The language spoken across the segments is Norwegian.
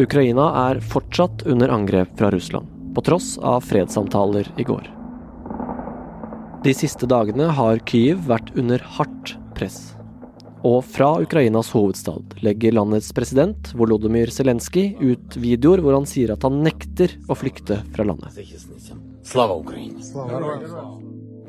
Ukraina er fortsatt under angrep fra Russland, på tross av fredssamtaler i går. De siste dagene har Kyiv vært under hardt press. Og fra Ukrainas hovedstad legger landets president Volodymyr Zelenskyj ut videoer hvor han sier at han nekter å flykte fra landet.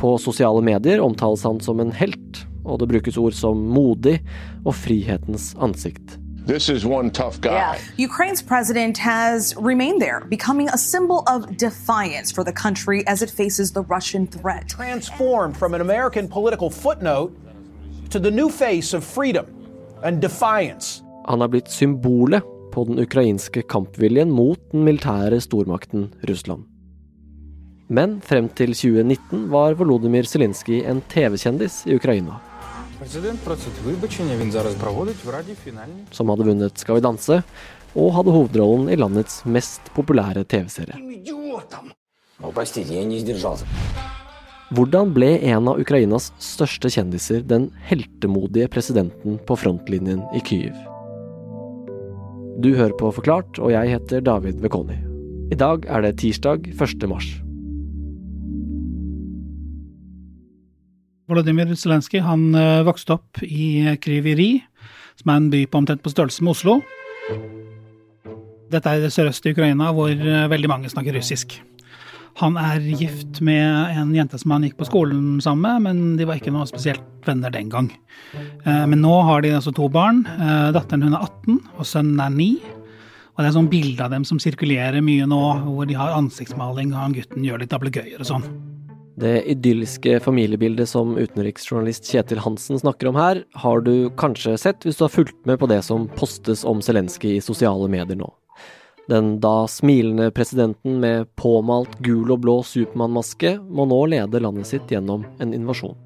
På sosiale medier omtales han som en helt, og det brukes ord som modig og frihetens ansikt. This is one tough guy. Yeah. Ukraine's president has remained there, becoming a symbol of defiance for the country as it faces the Russian threat. Transformed from an American political footnote to the new face of freedom and defiance. Han har blitt symbolet på den ukrainske kampviljen mot den militære stormakten Russland. Men frem til 2019 var Volodymyr Zelenskyj en TV-kjendis i Ukraina. Som hadde vunnet Skal vi danse, og hadde hovedrollen i landets mest populære TV-serie. Hvordan ble en av Ukrainas største kjendiser den heltemodige presidenten på frontlinjen i Kyiv? Du hører på Forklart, og jeg heter David Vekoni. I dag er det tirsdag 1. mars. Volodymyr han eh, vokste opp i Kriviri, som er en by på omtrent på størrelse med Oslo. Dette er det sørøst i Ukraina, hvor eh, veldig mange snakker russisk. Han er gift med en jente som han gikk på skolen sammen med, men de var ikke noe spesielt venner den gang. Eh, men nå har de altså to barn. Datteren hun er 18, og sønnen er 9. Og det er sånn bilde av dem som sirkulerer mye nå, hvor de har ansiktsmaling, og han gutten gjør litt ablegøyer og sånn. Det idylliske familiebildet som utenriksjournalist Kjetil Hansen snakker om her, har du kanskje sett hvis du har fulgt med på det som postes om Zelenskyj i sosiale medier nå. Den da smilende presidenten med påmalt gul og blå Supermann-maske må nå lede landet sitt gjennom en invasjon.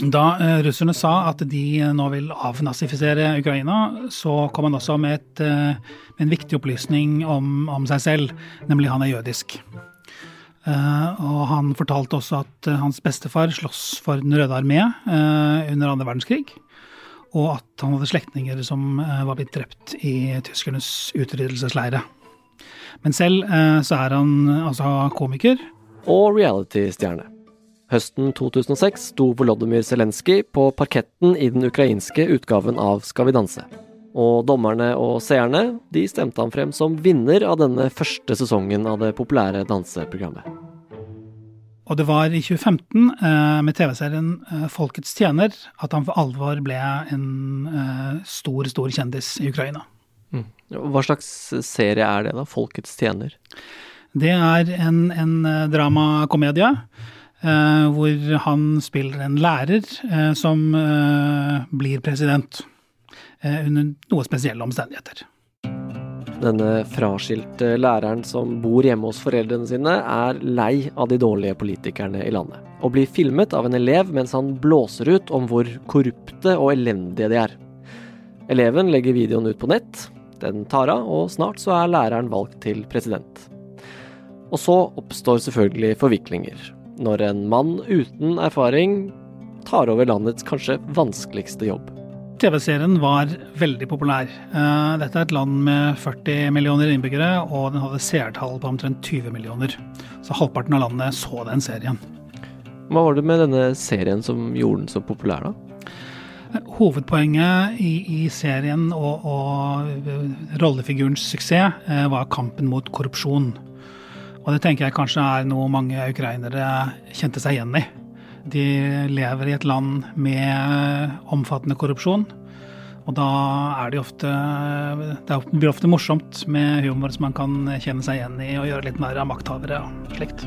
Da eh, russerne sa at de nå vil avnazifisere Ukraina, så kom han også med, et, eh, med en viktig opplysning om, om seg selv, nemlig han er jødisk. Uh, og han fortalte også at uh, hans bestefar sloss for Den røde armé uh, under andre verdenskrig. Og at han hadde slektninger som var blitt drept i tyskernes utryddelsesleire. Men selv så er han altså komiker. Og reality-stjerne. Høsten 2006 sto Volodymyr Zelenskyj på parketten i den ukrainske utgaven av Skal vi danse. Og dommerne og seerne de stemte ham frem som vinner av denne første sesongen av det populære danseprogrammet. Og det var i 2015, eh, med TV-serien eh, Folkets tjener, at han for alvor ble en eh, stor, stor kjendis i Ukraina. Mm. Hva slags serie er det, da? Folkets tjener? Det er en, en dramakomedie. hvor han spiller en lærer som blir president. Eh, under noe spesielle omstendigheter. Denne fraskilte læreren som bor hjemme hos foreldrene sine, er lei av de dårlige politikerne i landet, og blir filmet av en elev mens han blåser ut om hvor korrupte og elendige de er. Eleven legger videoen ut på nett, den tar av, og snart så er læreren valgt til president. Og så oppstår selvfølgelig forviklinger, når en mann uten erfaring tar over landets kanskje vanskeligste jobb. TV-serien var veldig populær. Eh, dette er et land med 40 millioner innbyggere, og den hadde seertall på omtrent 20 millioner. Så halvparten av landet så den serien. Hva var det med denne serien som gjorde den så populær, da? Hovedpoenget i, i serien og, og, rollefigurens suksess eh, var kampen mot korrupsjon. Og det tenker jeg kanskje er noe mange ukrainere kjente seg igjen i. De lever i et land med omfattende korrupsjon. Og da er de ofte Det blir ofte morsomt med humor som man kan kjenne seg igjen i og gjøre litt mer av makthavere og slikt.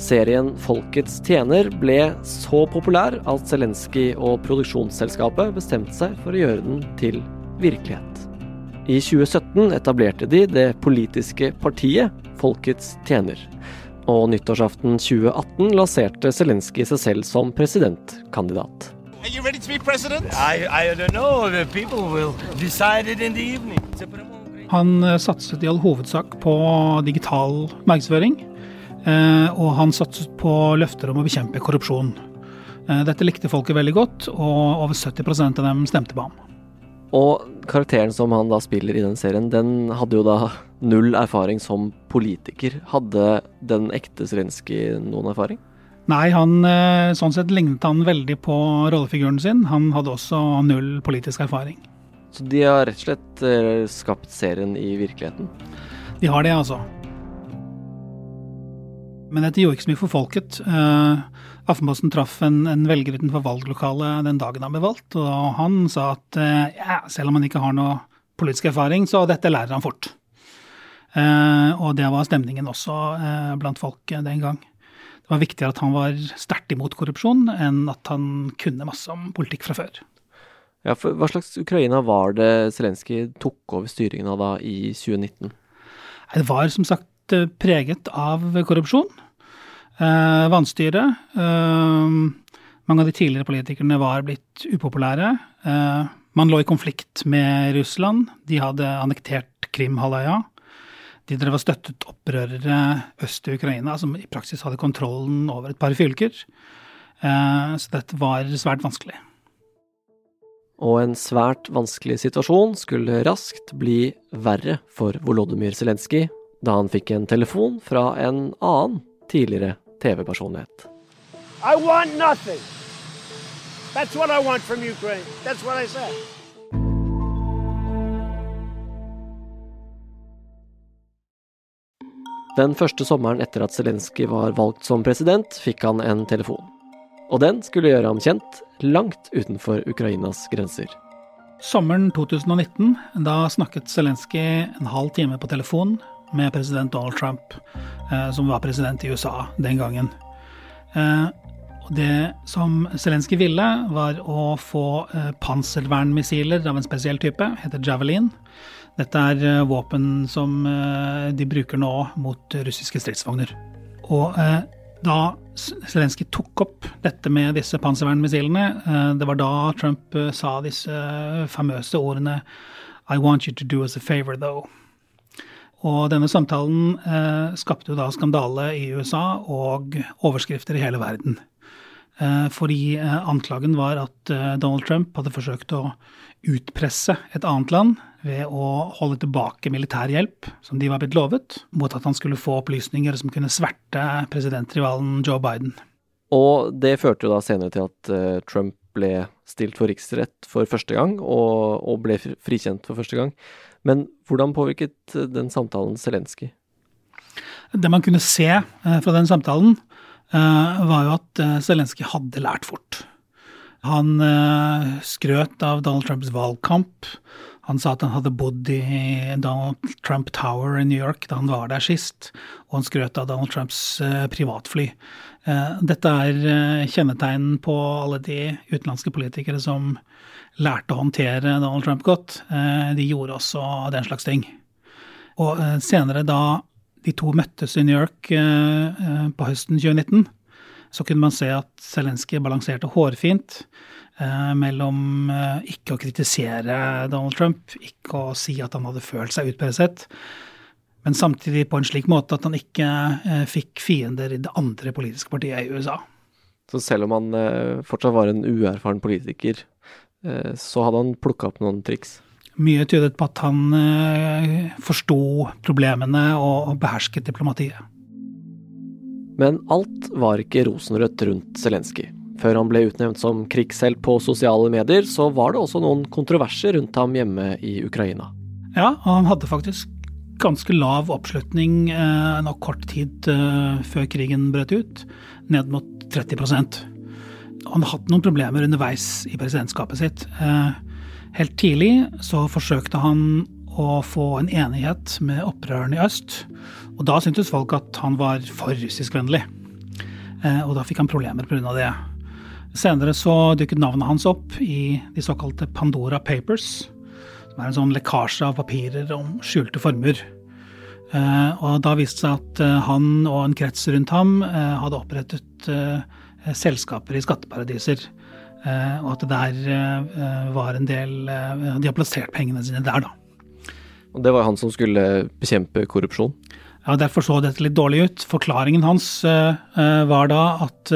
Serien Folkets tjener ble så populær at Zelenskyj og produksjonsselskapet bestemte seg for å gjøre den til virkelighet. I 2017 etablerte de det politiske partiet Folkets tjener. Og nyttårsaften 2018 lanserte Zelenskyj seg selv som presidentkandidat. President? Han eh, satset i all hovedsak på digital markedsføring. Eh, og han satset på løfter om å bekjempe korrupsjon. Eh, dette likte folket veldig godt, og over 70% av dem stemte på ham. Og karakteren som han da spiller i den serien, den hadde jo da null erfaring som politiker. Hadde den ekte Zelenskyj noen erfaring? Nei, han, eh, sånn sett lignet han veldig på rollefiguren sin. Han hadde også null politisk erfaring. Så de har rett og slett eh, skapt serien i virkeligheten? De har det, altså. Men dette gjorde ikke så mye for folket. Uh, Aftenposten traff en, en, velger utenfor valglokalet den dagen han ble valgt, og han sa at uh, ja, selv om han ikke har noe politisk erfaring, så dette lærer han fort. Uh, og det var stemningen også blant folk den gang. Det var viktigere at han var sterkt imot korrupsjon, enn at han kunne masse om politikk fra før. Ja, for Hva slags Ukraina var det Zelenskyj tok over styringen av da i 2019? Det var som sagt preget av korrupsjon. Eh, vanstyre. Eh, mange av de tidligere politikerne var blitt upopulære. Eh, man lå i konflikt med Russland. De hadde annektert Krimhalvøya. De drev og støttet opprørere øst i Ukraina, som i praksis hadde kontrollen over et par fylker. Eh, så dette var svært vanskelig. Og en svært vanskelig situasjon skulle raskt bli verre for Volodymyr Zelenskyj da han fikk en telefon fra en annen tidligere TV-personlighet. I want nothing. That's what I want from Ukraine. That's what I said. Den første sommeren etter at Zelenskyj var valgt som president, fikk han en telefon. Og den skulle gjøre ham kjent langt utenfor Ukrainas grenser. Sommeren 2019, da snakket Zelenskyj en halv time på telefon med president Donald Trump, eh, som var president i USA den gangen. Eh, det som Zelenskyj ville, var å få eh, panservernmissiler av en spesiell type, heter Javelin. Dette er våpen som de bruker nå mot russiske stridsvogner. Og da Zelenskyj tok opp dette med disse panservernmissilene, det var da Trump sa disse famøse ordene I want you to do us a favor, though. Og denne samtalen eh, skapte jo da skandale i USA og overskrifter i hele verden. Eh, fordi eh, anklagen var at eh, Donald Trump hadde forsøkt å utpresse et annet land ved å holde tilbake militær hjelp, som de var blitt lovet, mot at han skulle få opplysninger som kunne sverte presidentrivalen Joe Biden. Og det førte jo da senere til at uh, Trump ble stilt for riksrett for første gang, og, og ble frikjent for første gang. Men hvordan påvirket eh, den samtalen Zelenskyj? Det man kunne se eh, fra den samtalen, eh, var jo at Zelenskyj hadde lært fort. Han skrøt av Donald Trumps valgkamp. Han sa at han hadde bodd i Donald Trump Tower i New York da han var der sist, og han skrøt av Donald Trumps privatfly. Dette er kjennetegn på alle de utenlandske politikere som lærte å håndtere Donald Trump godt, eh, de gjorde også den slags ting. Og eh, senere, da de to møttes i New York eh, på høsten 2019, så kunne man se at Zelenskyj balanserte hårfint mellom ikke å kritisere Donald Trump, ikke å si at han hadde følt seg utpresset, men samtidig på en slik måte at han ikke fikk fiender i det andre politiske partiet i USA. Så selv om han fortsatt var en uerfaren politiker, så hadde han plukka opp noen triks. Mye tydet på at han eh, forsto problemene og behersket diplomatiet. Men alt var ikke rosenrødt rundt Zelenskyj. Før han ble utnevnt som krigshelt på sosiale medier, så var det også noen kontroverser rundt ham hjemme i Ukraina. Ja, og han hadde faktisk ganske lav oppslutning eh, nok kort tid eh, før krigen brøt ut, ned mot 30 han hatt noen problemer underveis i presidentskapet sitt. Eh, helt tidlig så forsøkte han å få en enighet med opprørerne i øst. Og da syntes folk at han var for russiskvennlig. Eh, og da fikk han problemer pga. det. Senere så dukket navnet hans opp i de såkalte Pandora Papers, som er en sånn lekkasje av papirer om skjulte formuer. Eh, og da viste det seg at han og en krets rundt ham hadde opprettet selskaper i skatteparadiser. Eh, og at det der eh, var en del De har plassert pengene sine der, da. Og det var han som skulle bekjempe korrupsjon? Ja, Derfor så dette litt dårlig ut. Forklaringen hans var da at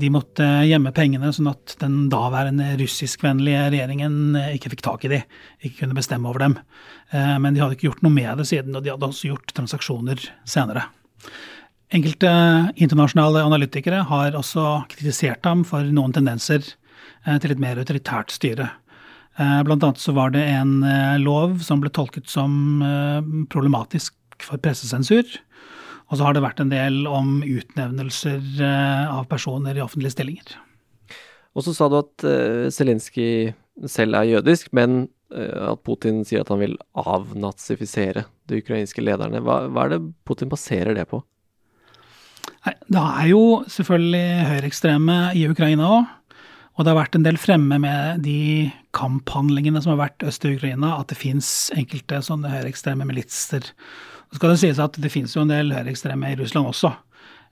De måtte gjemme pengene sånn at den daværende russiskvennlige regjeringen ikke fikk tak i de, ikke kunne bestemme over dem. Men de hadde ikke gjort noe med det siden, og de hadde også gjort transaksjoner senere. Enkelte internasjonale analytikere har også kritisert ham for noen tendenser eh, til et mer autoritært styre. Eh, blant annet så var det en eh, lov som ble tolket som problematisk for pressesensur. Og så har det vært en del om utnevnelser av personer i offentlige stillinger. Og så sa du at Zelenskyj selv er jødisk, men at Putin sier at han vil avnazifisere de ukrainske lederne. Hva, hva er det Putin baserer det på? Det er jo selvfølgelig høyreekstreme i Ukraina òg. Og det har vært en del fremme med de kamphandlingene som har vært øst i Ukraina, at det fins enkelte sånne høyreekstreme militser. Så skal det sies at det fins jo en del høyreekstreme i Russland også.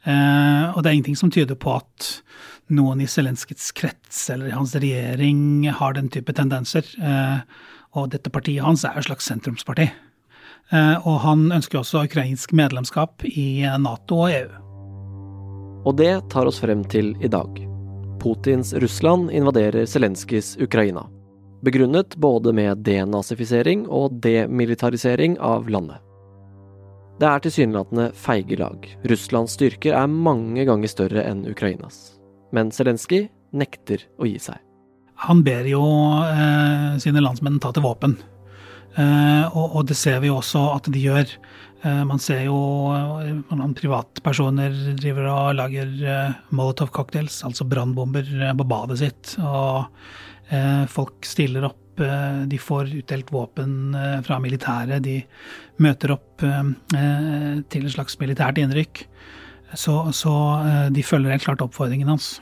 Eh, og det er ingenting som tyder på at noen i Zelenskyjs krets eller i hans regjering har den type tendenser. Eh, og dette partiet hans er et slags sentrumsparti. Eh, og han ønsker også ukrainsk medlemskap i Nato og EU. Og det tar oss frem til i dag. Putins Russland invaderer Zelenskyjs Ukraina. Begrunnet både med denazifisering og demilitarisering av landet. Det er tilsynelatende feige lag. Russlands styrker er mange ganger større enn Ukrainas. Men Zelenskyj nekter å gi seg. Han ber jo eh, sine landsmenn ta til våpen. Eh, og, og, det ser vi også at de gjør. Eh, man ser jo eh, hvordan privatpersoner driver og lager eh, molotov cocktails, altså brannbomber, på badet sitt. Og folk stiller opp, de får utdelt våpen fra militæret. De møter opp til et slags militært innrykk. Så, så de følger helt klart oppfordringen hans.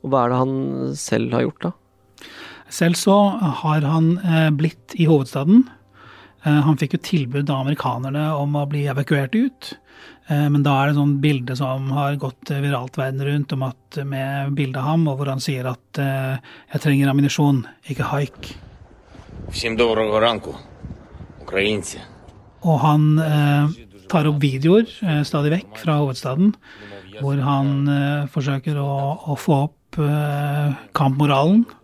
Og hva er det han selv har gjort, da? Selv så har han blitt i hovedstaden Eh, han fikk jo tilbud av amerikanerne om å bli evakuert ut. Eh, men da er det sånn bilde som har gått viralt verden rundt, om at med bilde av ham, og hvor han sier at eh, 'jeg trenger ammunisjon, ikke haik'. Og han eh, tar opp videoer eh, stadig vekk fra hovedstaden, hvor han eh, forsøker å, å, få opp kampmoralen Eh,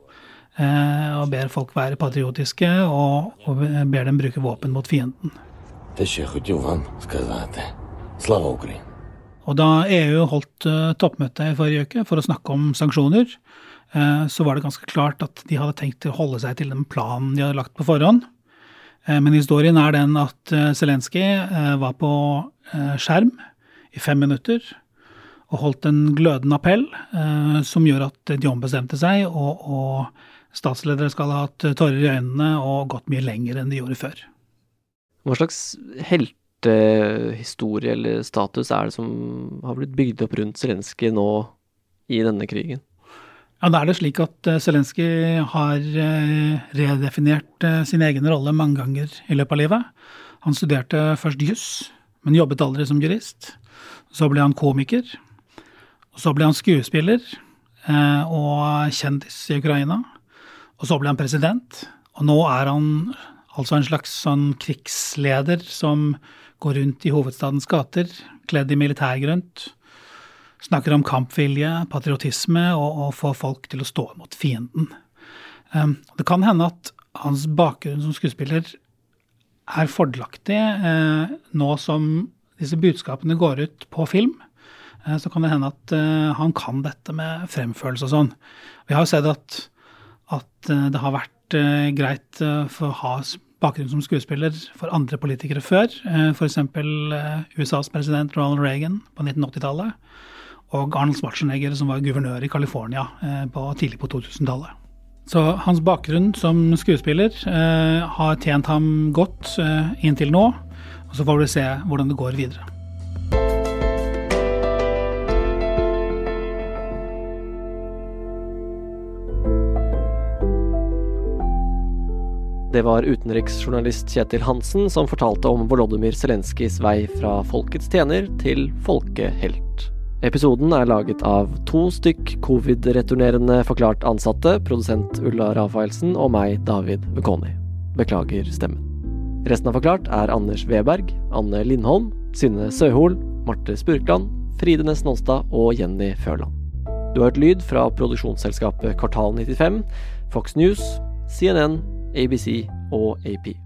og ber folk være patriotiske og, og ber dem bruke våpen mot fienden. Og da EU holdt uh, toppmøte i forrige uke for å snakke om sanksjoner, uh, så var det ganske klart at de hadde tenkt å holde seg til den planen de hadde lagt på forhånd. Men historien er den at Zelenskyj var på skjerm i fem minutter og holdt en glødende appell som gjør at de ombestemte seg og, og Statsledere skal ha hatt tårer i øynene og gått mye lenger enn de gjorde før. Hva slags heltehistorie eller status er det som har blitt bygd opp rundt Zelenskyj nå i denne krigen? Ja, Da er det slik at eh, Zelenskyj har eh, redefinert eh, sin egen rolle mange ganger i løpet av livet. Han studerte først juss, men jobbet aldri som jurist. Så ble han komiker. Så ble han skuespiller og kjendis i Ukraina. Og så ble han president, og nå er han altså en slags sånn krigsleder som går rundt i hovedstadens gater, kledd i militærgrønt. Snakker om kampvilje, patriotisme og, og får folk til å stå mot fienden. Um, det kan hende at hans bakgrunn som skuespiller er fordelaktig eh, nå som disse budskapene går ut på film. Eh, så kan det hende at eh, han kan dette med fremførelse og sånn. Vi har jo sett at at eh, det har vært eh, greit eh, for å ha bakgrunn som skuespiller for andre politikere før. F.eks. USAs president Ronald Reagan på 1980-tallet. Og Arnold Schwarzenegger, som var guvernør i California tidlig på 2000-tallet. Så hans bakgrunn som skuespiller har tjent ham godt inntil nå. Og så får vi se hvordan det går videre. Det var utenriksjournalist Kjetil Hansen som fortalte om Volodymyr Zelenskyjs vei fra folkets tjener til folkehelt. Episoden er laget av to stykk covid-returnerende forklart ansatte, produsent Ulla Rafaelsen og meg, David Vekoni. Beklager stemmen. Resten av Forklart er Anders Weberg, Anne Lindholm, Synne Søhol, Marte Spurkland, Fride Næss Nonstad og Jenny Førland. Du har hørt lyd fra produksjonsselskapet Kvartal 95, Fox News, CNN, ABC og AP.